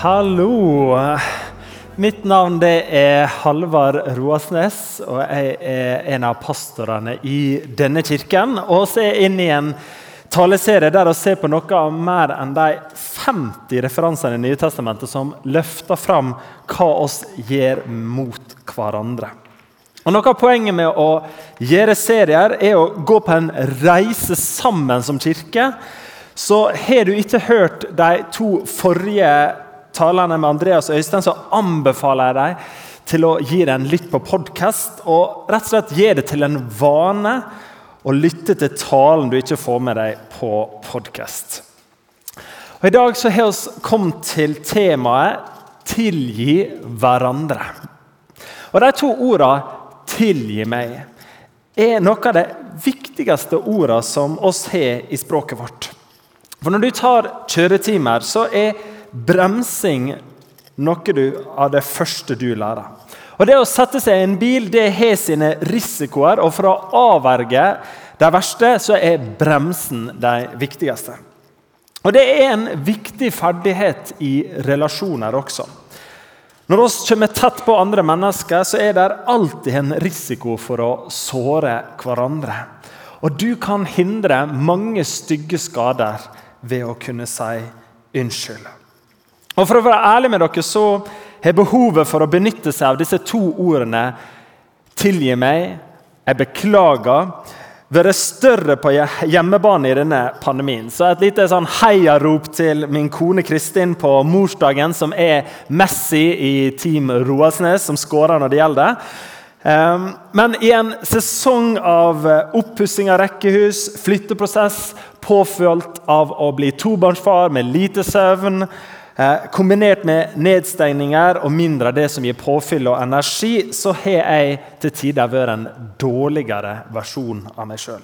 Hallo. Mitt navn er Halvard Roasnes, og jeg er en av pastorene i denne kirken. Og så er jeg inne i en taleserie der vi ser på noe av mer enn de 50 referansene i Nye Testamentet som løfter fram hva oss gjør mot hverandre. Og Noe av poenget med å gjøre serier er å gå på en reise sammen som kirke. Så har du ikke hørt de to forrige talene med Andreas og Øystein, så anbefaler jeg deg til å gi deg en lytt på podkast. Og rett og slett gi det til en vane å lytte til talen du ikke får med deg på podkast. I dag så har vi kommet til temaet 'tilgi hverandre'. Og De to ordene 'tilgi meg' er noe av de viktigste ordene som oss har i språket vårt. For Når du tar kjøretimer, så er bremsing noe du, av det første du lærer. Og Det å sette seg i en bil det har sine risikoer, og for å avverge det verste så er bremsen de viktigste. Og Det er en viktig ferdighet i relasjoner også. Når vi kommer tett på andre mennesker, så er det alltid en risiko for å såre hverandre. Og du kan hindre mange stygge skader ved å kunne si unnskyld. Og For å være ærlig med dere så har behovet for å benytte seg av disse to ordene 'tilgi meg', 'jeg beklager' vært større på hjemmebane i denne pandemien. Så et lite sånn heiarop til min kone Kristin på morsdagen, som er Messi i Team Roaldsnes, som skårer når det gjelder. Ehm, men i en sesong av oppussing av rekkehus, flytteprosess, påfølt av å bli tobarnsfar med lite søvn Eh, kombinert med nedstengninger og mindre det som gir påfyll og energi, så har jeg til tider vært en dårligere versjon av meg sjøl.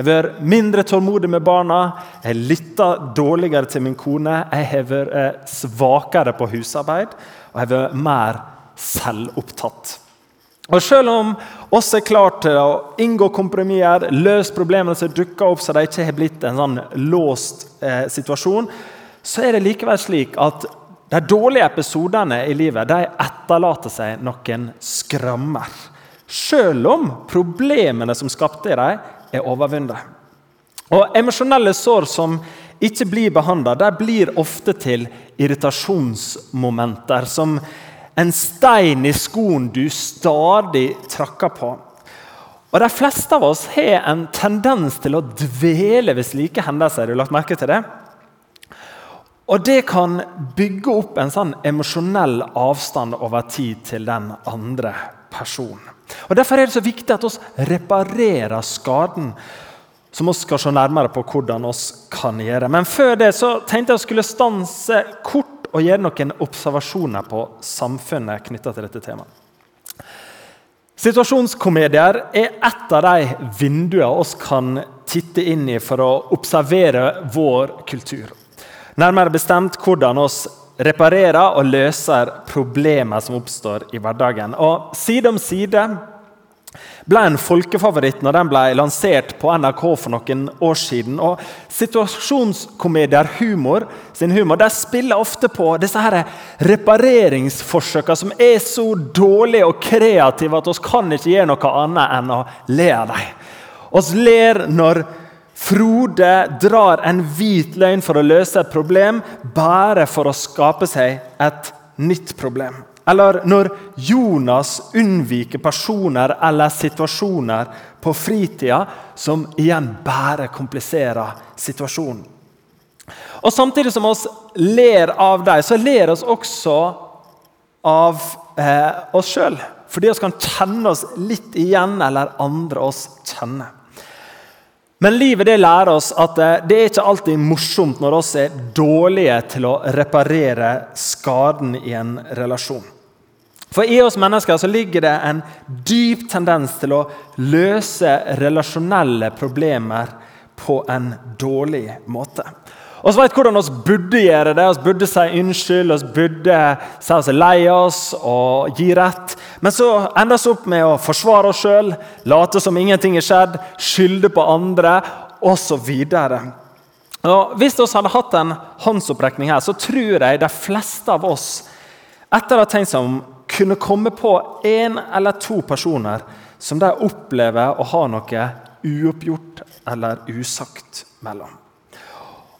Jeg har vært mindre tålmodig med barna, jeg har lytta dårligere til min kone, jeg har vært eh, svakere på husarbeid og jeg har vært mer selvopptatt. Og Selv om oss er klare til å inngå kompromisser, løse problemene som dukker opp, så de ikke har blitt en sånn låst eh, situasjon, så er det likevel slik at de dårlige episodene i livet de etterlater seg noen skrammer. Selv om problemene som skapte dem, er overvunnet. Og Emosjonelle sår som ikke blir behandla, blir ofte til irritasjonsmomenter. Som en stein i skoen du stadig trakker på. Og De fleste av oss har en tendens til å dvele ved slike hendelser. Har du lagt merke til det? Og det kan bygge opp en sånn emosjonell avstand over tid til den andre personen. Og Derfor er det så viktig at vi reparerer skaden, som vi skal se nærmere på hvordan vi kan gjøre. Men før det så tenkte jeg å skulle stanse kort og gjøre noen observasjoner på samfunnet knytta til dette temaet. Situasjonskomedier er et av de vinduene vi kan titte inn i for å observere vår kultur. Nærmere bestemt hvordan oss reparerer og løser problemer som oppstår i hverdagen. Og Side om side ble en folkefavoritt når den ble lansert på NRK for noen år siden. Og Situasjonskomedier humor, sin humor de spiller ofte på disse her repareringsforsøkene som er så dårlige og kreative at vi kan ikke gjøre noe annet enn å le av dem. Vi ler når Frode drar en hvit løgn for å løse et problem, bare for å skape seg et nytt problem. Eller når Jonas unnviker personer eller situasjoner på fritida som igjen bare kompliserer situasjonen. Og Samtidig som vi ler av dem, så ler vi også av eh, oss sjøl. Fordi vi kan kjenne oss litt igjen, eller andre oss kjenner. Men livet det lærer oss at eh, det er ikke alltid morsomt når vi er dårlige til å reparere skaden i en relasjon. For I oss mennesker så ligger det en dyp tendens til å løse relasjonelle problemer på en dårlig måte. Vi vet hvordan vi burde gjøre det. Vi burde si unnskyld, vi burde si oss lei oss og gi rett. Men så ender vi opp med å forsvare oss sjøl, late som ingenting er skjedd, skylde på andre osv. Hvis vi hadde hatt en håndsopprekning her, så tror jeg de fleste av oss etter å ha tenkt seg om, kunne komme på én eller to personer som de opplever å ha noe uoppgjort eller usagt mellom.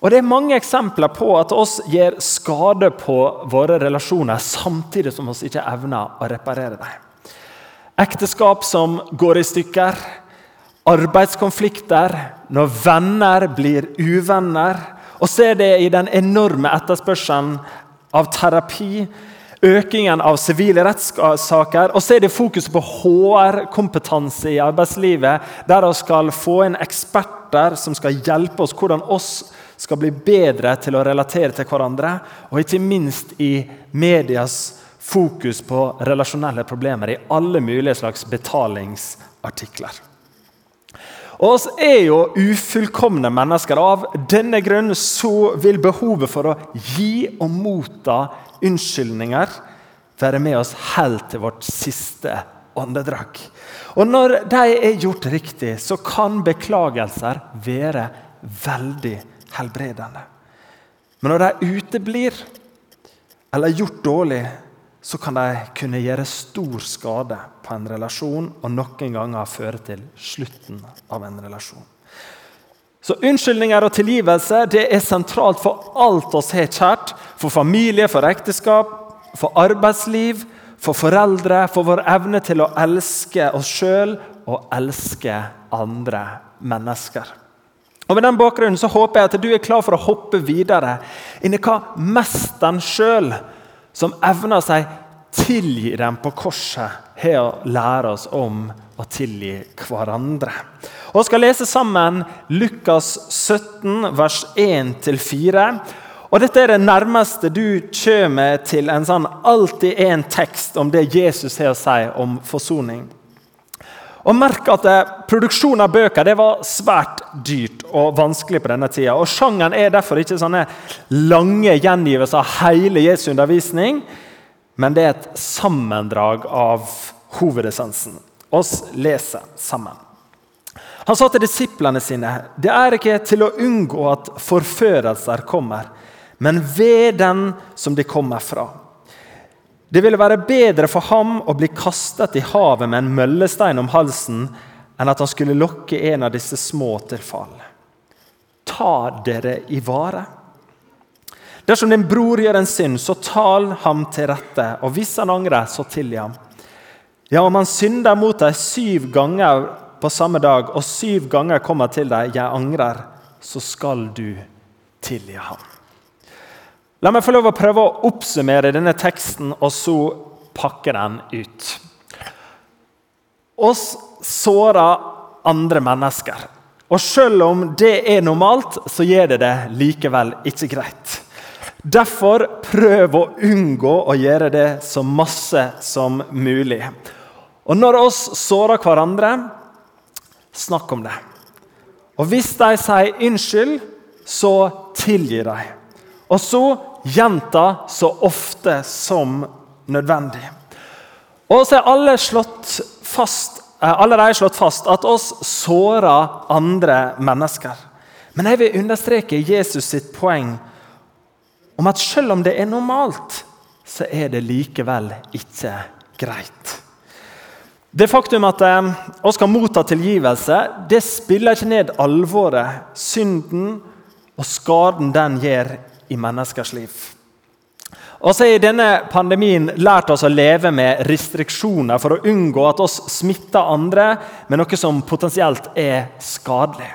Og Det er mange eksempler på at oss gjør skade på våre relasjoner samtidig som vi ikke evner å reparere dem. Ekteskap som går i stykker, arbeidskonflikter, når venner blir uvenner. Og ser det i den enorme etterspørselen av terapi, økingen av sivile rettssaker. Og så er det fokus på HR-kompetanse i arbeidslivet, der vi skal få inn eksperter som skal hjelpe oss hvordan oss skal bli bedre til å relatere til hverandre. Og ikke minst i medias fokus på relasjonelle problemer i alle mulige slags betalingsartikler. Og oss er jo ufullkomne mennesker. Av denne grunn så vil behovet for å gi og motta unnskyldninger være med oss helt til vårt siste åndedrag. Og når de er gjort riktig, så kan beklagelser være veldig helbredende. Men når de uteblir eller er gjort dårlig, så kan de kunne gjøre stor skade på en relasjon og noen ganger føre til slutten av en relasjon. Så Unnskyldninger og tilgivelse det er sentralt for alt oss har kjært. For familie, for ekteskap, for arbeidsliv, for foreldre, for vår evne til å elske oss sjøl og elske andre mennesker. Og Med den bakgrunnen så håper jeg at du er klar for å hoppe videre inn i hva mesteren sjøl, som evner seg tilgi dem på korset, har å lære oss om å tilgi hverandre. Og Vi skal lese sammen Lukas 17, vers 1-4. Og Dette er det nærmeste du kommer til en sånn alltid en tekst om det Jesus har å si om forsoning. Og merk at eh, Produksjon av bøker det var svært dyrt og vanskelig på denne tida. Og Sjangeren er derfor ikke sånne lange gjengivelser av hele Jesu undervisning, men det er et sammendrag av hovedessensen. Oss leser sammen. Han sa til disiplene sine.: Det er ikke til å unngå at forførelser kommer, men ved den som de kommer fra. Det ville være bedre for ham å bli kastet i havet med en møllestein om halsen enn at han skulle lokke en av disse små til fall. Ta dere i vare. Dersom din bror gjør en synd, så tal ham til rette, og hvis han angrer, så tilgi ham. Ja, om han synder mot deg syv ganger på samme dag, og syv ganger kommer til deg, 'Jeg angrer', så skal du tilgi ham. La meg få lov å prøve å oppsummere denne teksten og så pakke den ut. Oss sårer andre mennesker. Og selv om det er normalt, så gjør det det likevel ikke greit. Derfor prøv å unngå å gjøre det så masse som mulig. Og når oss sårer hverandre, snakk om det. Og hvis de sier unnskyld, så tilgi dem. Og så gjenta så ofte som nødvendig. Og så er alle slått fast, eh, allerede slått fast at oss sårer andre mennesker. Men jeg vil understreke Jesus sitt poeng om at selv om det er normalt, så er det likevel ikke greit. Det faktum at eh, vi skal motta tilgivelse, det spiller ikke ned alvoret, synden og skaden den gjør i menneskers liv. Og så har denne pandemien lært oss å leve med restriksjoner for å unngå at oss smitter andre med noe som potensielt er skadelig.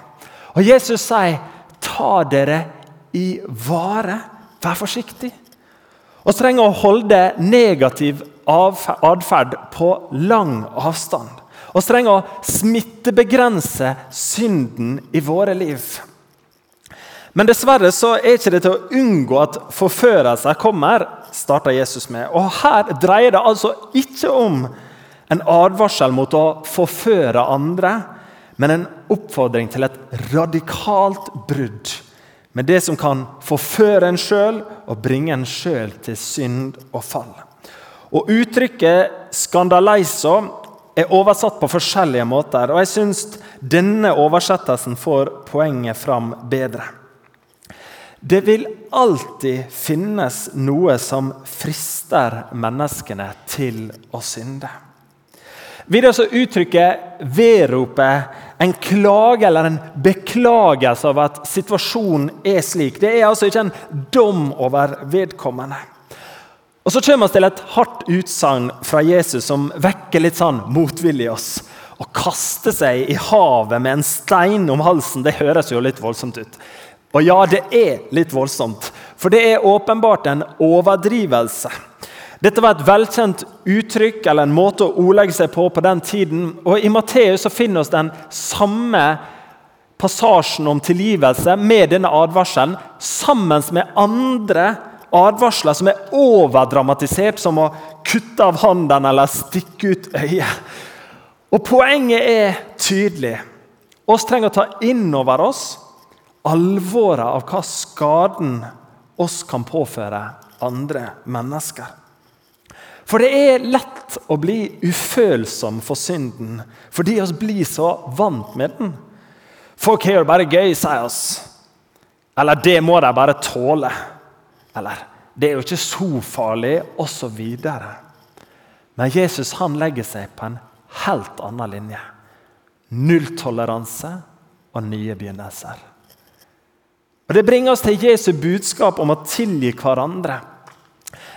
Og Jesus sier, 'Ta dere i vare. Vær forsiktig.' Vi trenger å holde negativ atferd på lang avstand. Vi trenger å smittebegrense synden i våre liv. Men dessverre så er ikke det til å unngå at forførelser kommer, starter Jesus med. Og Her dreier det altså ikke om en advarsel mot å forføre andre, men en oppfordring til et radikalt brudd med det som kan forføre en sjøl og bringe en sjøl til synd og fall. Og Uttrykket 'skandaleiso' er oversatt på forskjellige måter. og Jeg syns denne oversettelsen får poenget fram bedre. Det vil alltid finnes noe som frister menneskene til å synde. Videre så uttrykker vedropet en klage eller en beklagelse av at situasjonen er slik. Det er altså ikke en dom over vedkommende. Og Så kommer vi til et hardt utsagn fra Jesus som vekker litt sånn motvilje i oss. Å kaste seg i havet med en stein om halsen det høres jo litt voldsomt ut. Og ja, det er litt voldsomt, for det er åpenbart en overdrivelse. Dette var et velkjent uttrykk eller en måte å ordlegge seg på på den tiden. Og I Matteus finner vi den samme passasjen om tilgivelse med denne advarselen sammen med andre advarsler som er overdramatisert, som å kutte av hånden eller stikke ut øyet. Og Poenget er tydelig. Vi trenger å ta inn over oss alvoret av hva skaden oss kan påføre andre mennesker. For det er lett å bli ufølsom for synden fordi vi blir så vant med den. Folk har det bare gøy, sier oss. Eller det må de bare tåle. Eller det er jo ikke så farlig, osv. Men Jesus han legger seg på en helt annen linje. Nulltoleranse og nye begynnelser. Og Det bringer oss til Jesu budskap om å tilgi hverandre.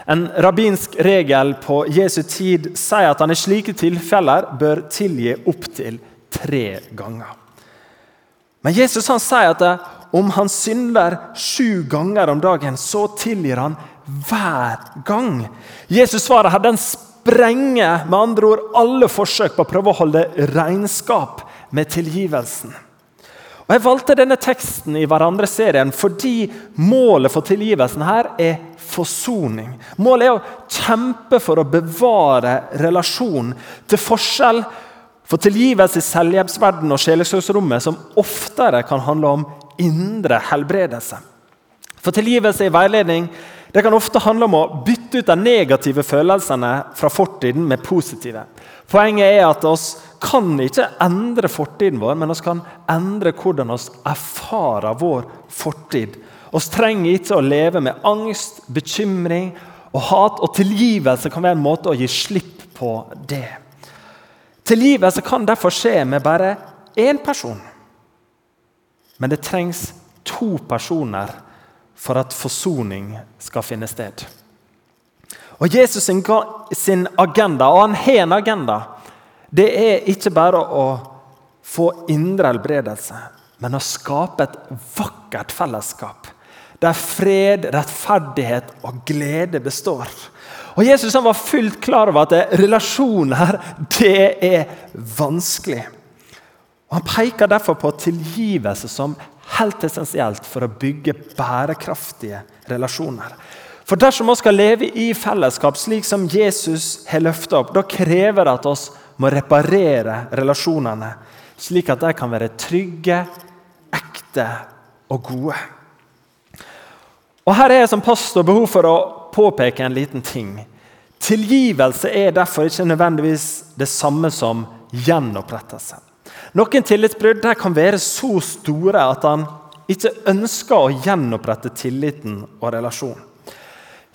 En rabbinsk regel på Jesu tid sier at han i slike tilfeller bør tilgi opptil tre ganger. Men Jesus han sier at om han synder sju ganger om dagen, så tilgir han hver gang. Jesus svaret her den sprenger med andre ord alle forsøk på å prøve å holde regnskap med tilgivelsen. Og Jeg valgte denne teksten i hverandre-serien fordi målet for tilgivelsen her er forsoning. Målet er å kjempe for å bevare relasjonen, til forskjell for tilgivelse i selvhjelpsverdenen og sjelesorgsrommet, som oftere kan handle om indre helbredelse. For tilgivelse i veiledning det kan ofte handle om å bytte ut de negative følelsene fra fortiden med positive. Poenget er at oss kan ikke endre fortiden vår, men vi kan endre hvordan vi erfarer vår fortid. Vi trenger ikke å leve med angst, bekymring og hat. Og tilgivelse kan være en måte å gi slipp på det. Tilgivelse kan derfor skje med bare én person. Men det trengs to personer for at forsoning skal finne sted. Og Jesus sin agenda, og han har en agenda, det er ikke bare å få indre helbredelse, men å skape et vakkert fellesskap der fred, rettferdighet og glede består. Og Jesus var fullt klar over at relasjoner det er vanskelig. Og Han peker derfor på tilgivelse som helt essensielt for å bygge bærekraftige relasjoner. For dersom vi skal leve i fellesskap slik som Jesus har løftet opp, da krever det at vi må reparere relasjonene, slik at de kan være trygge, ekte og gode. Og Her er jeg som pastor behov for å påpeke en liten ting. Tilgivelse er derfor ikke nødvendigvis det samme som gjenopprettelse. Noen tillitsbrudd kan være så store at han ikke ønsker å gjenopprette tilliten og relasjonen.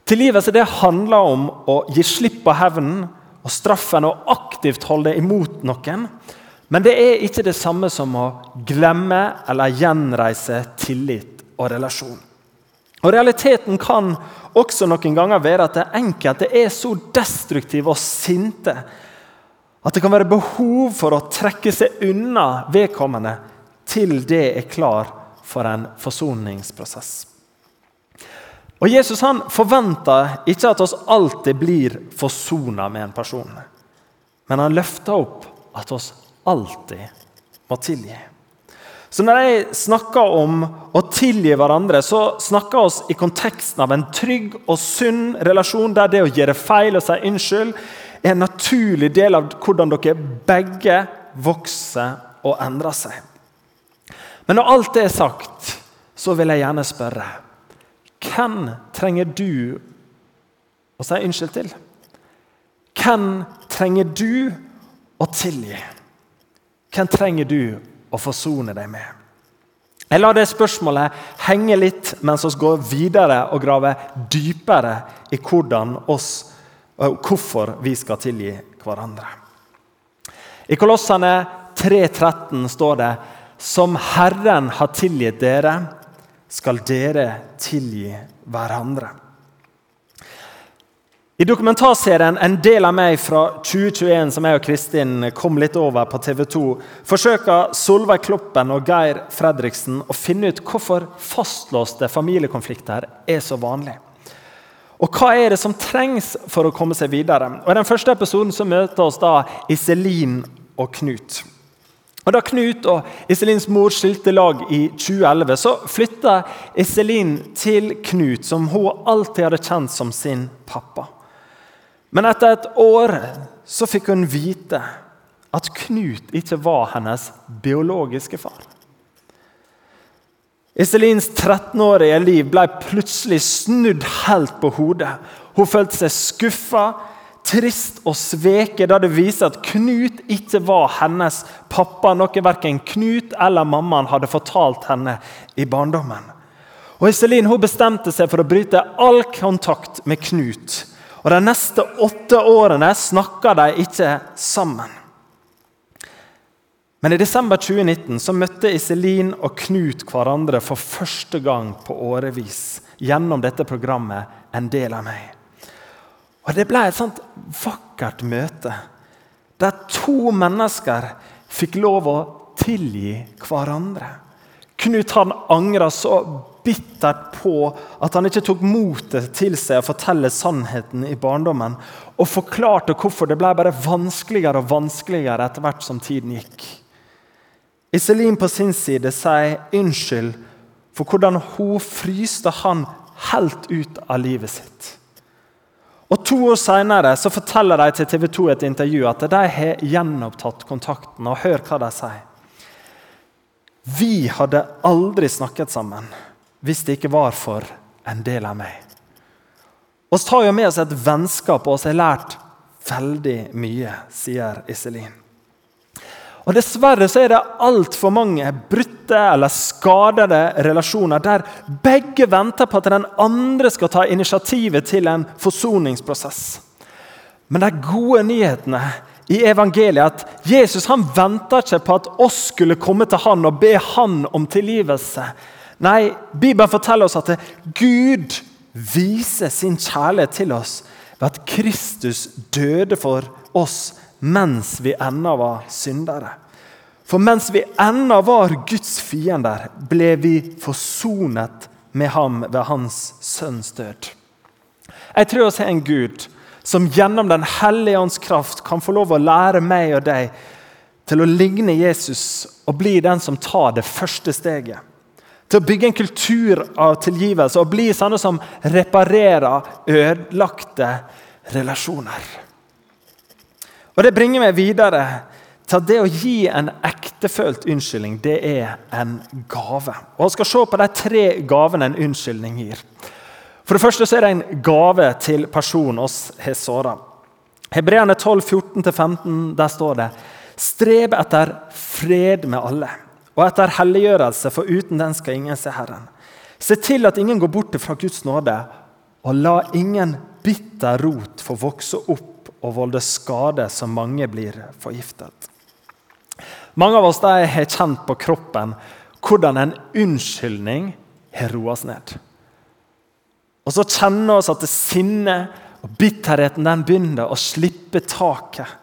Tilgivelse det handler om å gi slipp på hevnen og straffen og aktivt holde imot noen. Men det er ikke det samme som å glemme eller gjenreise tillit og relasjon. Og Realiteten kan også noen ganger være at det enkelte er så destruktive og sinte at det kan være behov for å trekke seg unna vedkommende til det er klar for en forsoningsprosess. Og Jesus han forventer ikke at oss alltid blir forsona med en person. Men han løfter opp at oss alltid må tilgi. Så Når jeg snakker om å tilgi hverandre, så snakker vi i konteksten av en trygg og sunn relasjon der det å gjøre feil og si unnskyld er en naturlig del av hvordan dere begge vokser og endrer seg. Men når alt det er sagt, så vil jeg gjerne spørre Hvem trenger du å si unnskyld til? Hvem trenger du å tilgi? Hvem trenger du å forsone deg med? Jeg lar det spørsmålet henge litt mens vi går videre og graver dypere i hvordan oss, hvorfor vi skal tilgi hverandre. I Kolossene 3,13 står det som Herren har tilgitt dere, skal dere tilgi hverandre. I dokumentarserien 'En del av meg' fra 2021, som jeg og Kristin kom litt over på TV 2, forsøker Solveig Kloppen og Geir Fredriksen å finne ut hvorfor fastlåste familiekonflikter er så vanlig. Og hva er det som trengs for å komme seg videre? Og I den første episoden så møter oss da Iselin og Knut. Og Da Knut og Iselins mor skilte lag i 2011, så flytta Iselin til Knut, som hun alltid hadde kjent som sin pappa. Men etter et år så fikk hun vite at Knut ikke var hennes biologiske far. Iselins 13-årige liv ble plutselig snudd helt på hodet. Hun følte seg skuffa, trist og sveket da det viser at Knut ikke var hennes pappa, noe verken Knut eller mammaen hadde fortalt henne i barndommen. Og Iselin hun bestemte seg for å bryte all kontakt med Knut og De neste åtte årene snakka de ikke sammen. Men i desember 2019 så møtte Iselin og Knut hverandre for første gang på årevis gjennom dette programmet 'En del av meg'. Og Det ble et sånt vakkert møte der to mennesker fikk lov å tilgi hverandre. Knut han angra så bittert på at han ikke tok motet til seg å fortelle sannheten i barndommen, og forklarte hvorfor det ble bare vanskeligere og vanskeligere etter hvert som tiden gikk. Iselin på sin side sier unnskyld for hvordan hun fryste han helt ut av livet sitt. Og To år senere så forteller de til TV 2 et intervju at de har gjenopptatt kontakten. og Hør hva de sier. Vi hadde aldri snakket sammen hvis det ikke var for en del av meg. Vi tar jo med oss et vennskap, og vi har lært veldig mye, sier Iselin. Og Dessverre så er det altfor mange brutte eller skadede relasjoner der begge venter på at den andre skal ta initiativet til en forsoningsprosess. Men de gode nyhetene i evangeliet at Jesus han venter ikke på at oss skulle komme til han og be han om tilgivelse. Nei, Bibelen forteller oss at Gud viser sin kjærlighet til oss ved at Kristus døde for oss mens vi ennå var syndere. For mens vi ennå var Guds fiender, ble vi forsonet med ham ved hans sønns død. Jeg tror vi har en Gud som gjennom Den hellige ånds kraft kan få lov å lære meg og deg til å ligne Jesus og bli den som tar det første steget til å bygge en kultur av tilgivelse og bli sånne som reparerer ødelagte relasjoner. Og Det bringer meg videre til at det å gi en ektefølt unnskyldning det er en gave. Og Vi skal se på de tre gavene en unnskyldning gir. For det første så er det en gave til personen oss har såra. Hebreerne 12, 14-15, der står det Streb etter fred med alle og etter helliggjørelse, for uten den skal ingen se Herren. Se til at ingen går bort fra Guds nåde, og la ingen bitter rot få vokse opp og volde skade, så mange blir forgiftet. Mange av oss har kjent på kroppen hvordan en unnskyldning har roet oss ned. Og så kjenner vi at sinnet og bitterheten den begynner å slippe taket.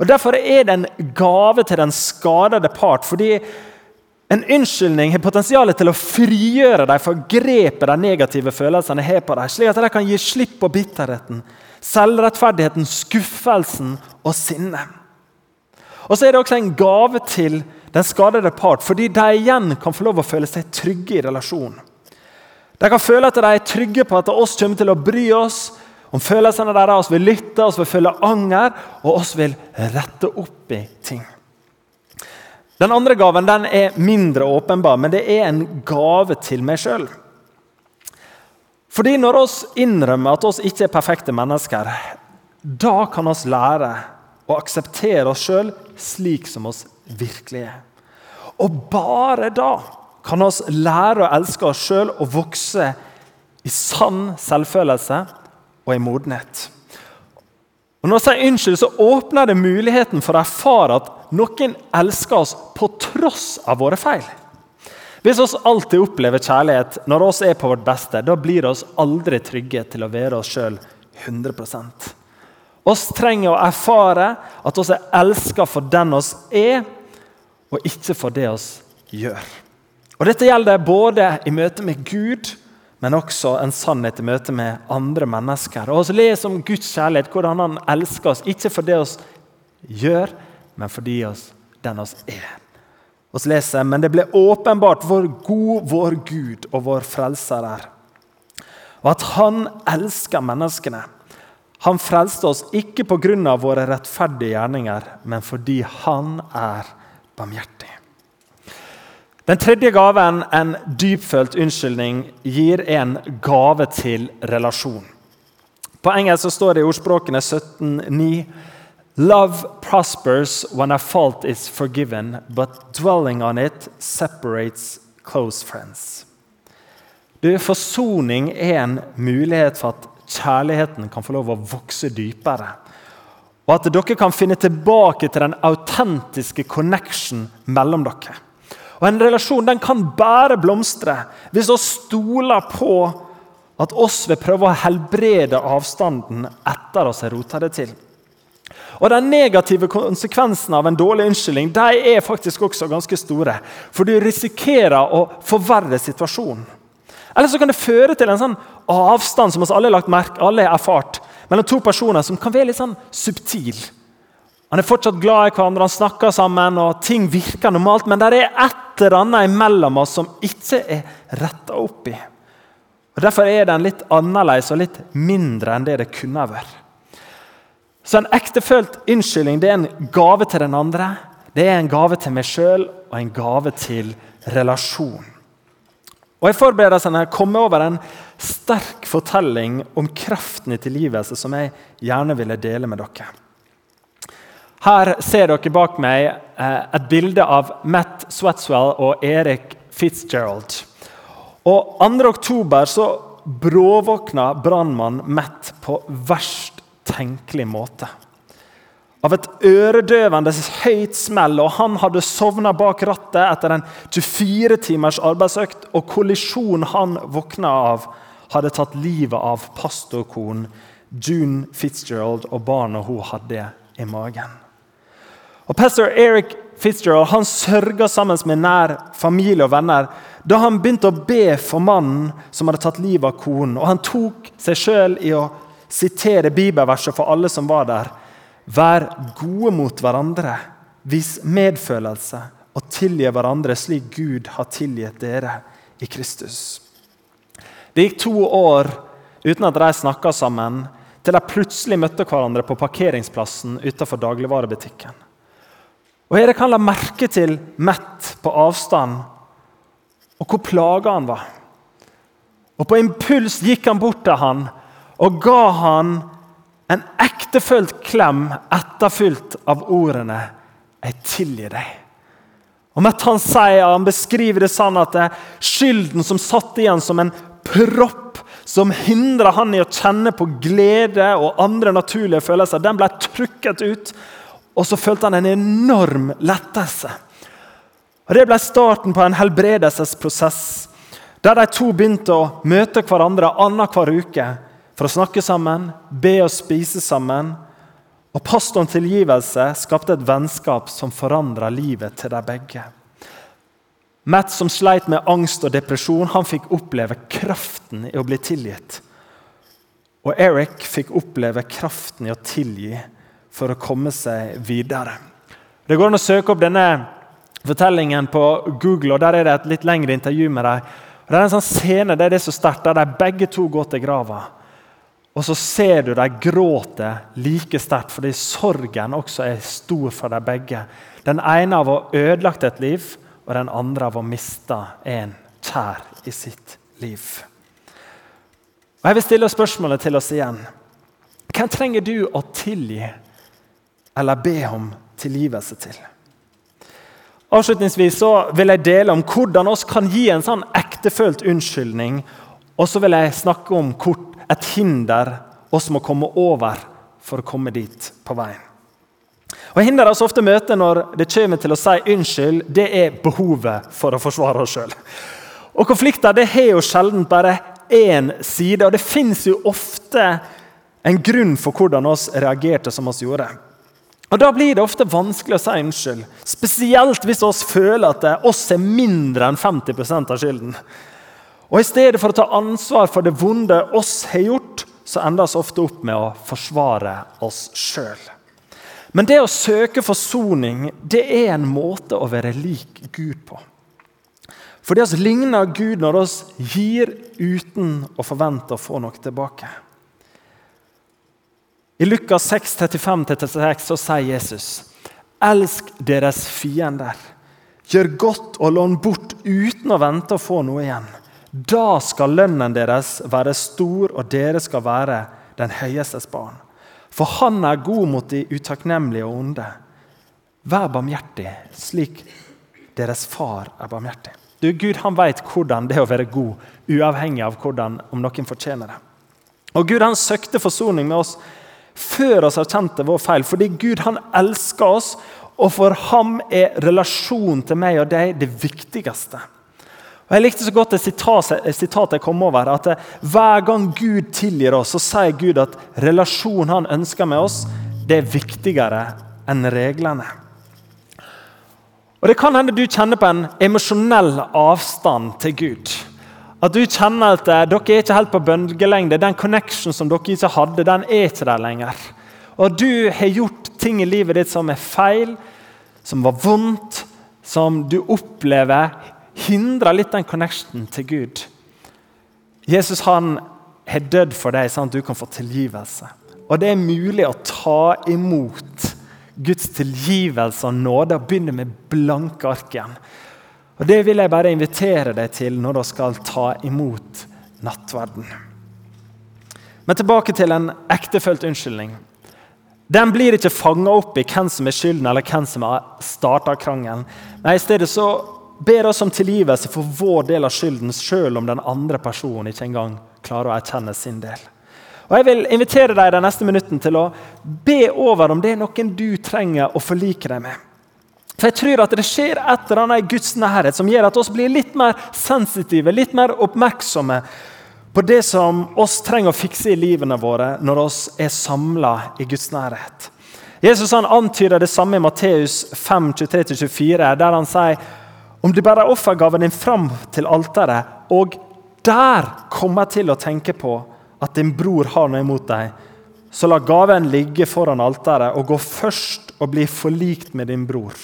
Og Derfor er det en gave til den skadede part. fordi en unnskyldning har potensial til å frigjøre dem for grepet de negative følelsene har på dem, slik at de kan gi slipp på bitterheten, selvrettferdigheten, skuffelsen og sinnet. Og så er det også en gave til den skadede part, fordi de igjen kan få lov å føle seg trygge i relasjonen. De kan føle at de er trygge på at oss kommer til å bry oss om følelsene deres, oss vil lytte, oss vil føle anger, og oss vil rette opp i ting. Den andre gaven den er mindre åpenbar, men det er en gave til meg sjøl. Fordi når oss innrømmer at oss ikke er perfekte mennesker, da kan oss lære å akseptere oss sjøl slik som oss virkelig er. Og bare da kan oss lære å elske oss sjøl og vokse i sann selvfølelse og i modenhet. Og Når jeg sier unnskyld, så åpner det muligheten for å erfare at noen elsker oss på tross av våre feil. Hvis vi alltid opplever kjærlighet når vi er på vårt beste, da blir vi aldri trygge til å være oss sjøl 100% oss trenger å erfare at vi er elsket for den vi er, og ikke for det vi gjør. Og Dette gjelder både i møte med Gud men også en sannhet i møte med andre mennesker. Og Vi leser om Guds kjærlighet, hvordan han elsker oss, ikke for det oss gjør, men fordi oss den oss er. Vi leser men det ble åpenbart hvor god vår Gud og vår frelser er. Og at han elsker menneskene. Han frelste oss ikke pga. våre rettferdige gjerninger, men fordi han er barmhjertig. Den tredje gaven, en dypfølt unnskyldning, gir en gave til relasjon. På engelsk så står det i ordspråkene 17,9.: Love prospers when a fault is forgiven, but dwelling on it separates close friends. Du, forsoning er en mulighet for at kjærligheten kan få lov å vokse dypere. Og at dere kan finne tilbake til den autentiske connection mellom dere. Og En relasjon den kan bare blomstre hvis vi stoler på at oss vil prøve å helbrede avstanden etter oss har rota det til. Og De negative konsekvensene av en dårlig unnskyldning de er faktisk også ganske store. For du risikerer å forverre situasjonen. Eller så kan det føre til en sånn avstand som oss alle har lagt merke, alle har erfart, mellom to personer som kan være litt sånn subtil. Han er fortsatt glad i hverandre, han snakker sammen, og ting virker normalt. Men det er et eller annet imellom oss som ikke er retta opp i. Og Derfor er den litt annerledes og litt mindre enn det det kunne vært. Så en ektefølt unnskyldning er en gave til den andre. Det er en gave til meg sjøl og en gave til relasjon. Og I forberedelsene kom jeg over en sterk fortelling om kraften i tilgivelse som jeg gjerne ville dele med dere. Her ser dere bak meg eh, et bilde av Matt Swatswell og Erik Fitzgerald. Og 2. oktober så bråvåkna brannmann Matt på verst tenkelig måte. Av et øredøvende høyt smell, og han hadde sovna bak rattet etter en 24 timers arbeidsøkt, og kollisjonen han våkna av, hadde tatt livet av pastorkonen June Fitzgerald og barna hun hadde i magen. Og Pastor Eric Fitzgerald han sørga sammen med nær familie og venner da han begynte å be for mannen som hadde tatt livet av konen. Og Han tok seg sjøl i å sitere bibelverset for alle som var der. Vær gode mot hverandre, vis medfølelse og tilgi hverandre slik Gud har tilgitt dere i Kristus. Det gikk to år uten at de snakka sammen, til de plutselig møtte hverandre på parkeringsplassen utenfor dagligvarebutikken. Og Erik kan la merke til Matt på avstand og hvor plaga han var. Og På impuls gikk han bort til han og ga han en ektefølt klem etterfylt av ordene 'Jeg tilgir deg'. Og Matt han sier, han beskriver det sånn at det skylden som satt igjen som en propp som hindra han i å kjenne på glede og andre naturlige følelser, den ble trykket ut. Og så følte han en enorm lettelse. Og Det ble starten på en helbredelsesprosess der de to begynte å møte hverandre annenhver uke for å snakke sammen, be og spise sammen. Og Pastorens tilgivelse skapte et vennskap som forandra livet til de begge. Matt, som sleit med angst og depresjon, han fikk oppleve kraften i å bli tilgitt. Og Eric fikk oppleve kraften i å tilgi for å komme seg videre. Det går an å søke opp denne fortellingen på Google, og der er det et litt lengre intervju med dem. Det er en sånn scene det er det så sterkt, der de begge to går til grava. Og så ser du de gråter like sterkt fordi sorgen også er stor for dem begge. Den ene av å ha ødelagt et liv, og den andre av å miste en kjær i sitt liv. Og Jeg vil stille spørsmålet til oss igjen. Hvem trenger du å tilgi eller be om tilgivelse til. Avslutningsvis så vil jeg dele om hvordan vi kan gi en sånn ektefølt unnskyldning. Og så vil jeg snakke om et hinder oss må komme over for å komme dit på veien. Og Hinder vi ofte møter når det kommer til å si unnskyld, det er behovet for å forsvare oss sjøl. Konflikter det har jo sjelden bare én side, og det fins ofte en grunn for hvordan vi reagerte som vi gjorde. Og Da blir det ofte vanskelig å si unnskyld, spesielt hvis vi føler at oss er mindre enn 50% av skylden. Og I stedet for å ta ansvar for det vonde oss har gjort, så ender vi ofte opp med å forsvare oss sjøl. Men det å søke forsoning det er en måte å være lik Gud på. Fordi vi ligner Gud når vi gir uten å forvente å få noe tilbake. I Lukas 6, 35-36 så sier Jesus.: Elsk deres fiender. Gjør godt og lån bort uten å vente å få noe igjen. Da skal lønnen deres være stor, og dere skal være den høyestes barn. For han er god mot de utakknemlige og onde. Vær barmhjertig, slik deres far er barmhjertig. Du, Gud han vet hvordan det er å være god, uavhengig av hvordan, om noen fortjener det. Og Gud han søkte forsoning med oss før oss erkjente vår feil. Fordi Gud han elsker oss, og for ham er relasjonen til meg og deg det viktigste. Og Jeg likte så godt et sitat, jeg kom over. at Hver gang Gud tilgir oss, så sier Gud at relasjonen han ønsker med oss, det er viktigere enn reglene. Og Det kan hende du kjenner på en emosjonell avstand til Gud. At du kjenner at eh, dere er ikke helt på bølgelengde. Den connection som dere ikke hadde, den er ikke der lenger. Og du har gjort ting i livet ditt som er feil, som var vondt, som du opplever hindrer litt den connectionen til Gud. Jesus han har dødd for deg, sånn at du kan få tilgivelse. Og det er mulig å ta imot Guds tilgivelse og nåde og begynne med blanke ark igjen. Og Det vil jeg bare invitere deg til når du skal ta imot nattverden. Men tilbake til en ektefølt unnskyldning. Den blir ikke fanga opp i hvem som er skylden eller hvem som har starta krangelen. Nei, I stedet så ber oss om tilgivelse for vår del av skylden, selv om den andre personen ikke engang klarer å erkjenne sin del. Og Jeg vil invitere deg de neste minuttene til å be over om det er noen du trenger å forlike deg med. For jeg tror at Det skjer et eller annet i Guds nærhet som gjør at oss blir litt mer sensitive, litt mer oppmerksomme på det som oss trenger å fikse i livene våre når oss er samla i Guds nærhet. Jesus han antyder det samme i Matteus 5, 23-24, der han sier om du bærer offergaven din fram til alteret, og der kommer til å tenke på at din bror har noe imot deg, så la gaven ligge foran alteret og gå først og bli forlikt med din bror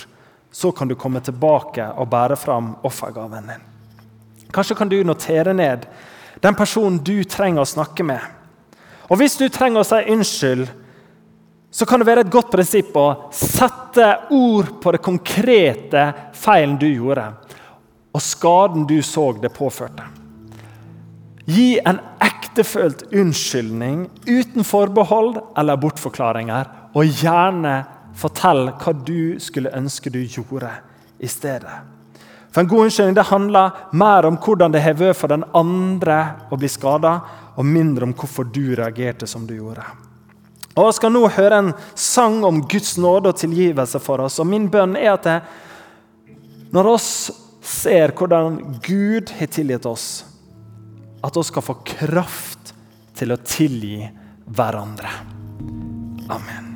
så kan du komme tilbake og bære fram offergaven din. Kanskje kan du notere ned den personen du trenger å snakke med. Og Hvis du trenger å si unnskyld, så kan det være et godt prinsipp å sette ord på det konkrete feilen du gjorde, og skaden du så det påførte. Gi en ektefølt unnskyldning uten forbehold eller bortforklaringer, og gjerne Fortell hva du skulle ønske du gjorde i stedet. For En god unnskyldning det handler mer om hvordan det har vært for den andre å bli skada, og mindre om hvorfor du reagerte som du gjorde. Og Jeg skal nå høre en sang om Guds nåde og tilgivelse for oss. og Min bønn er at det, når oss ser hvordan Gud har tilgitt oss, at vi skal få kraft til å tilgi hverandre. Amen.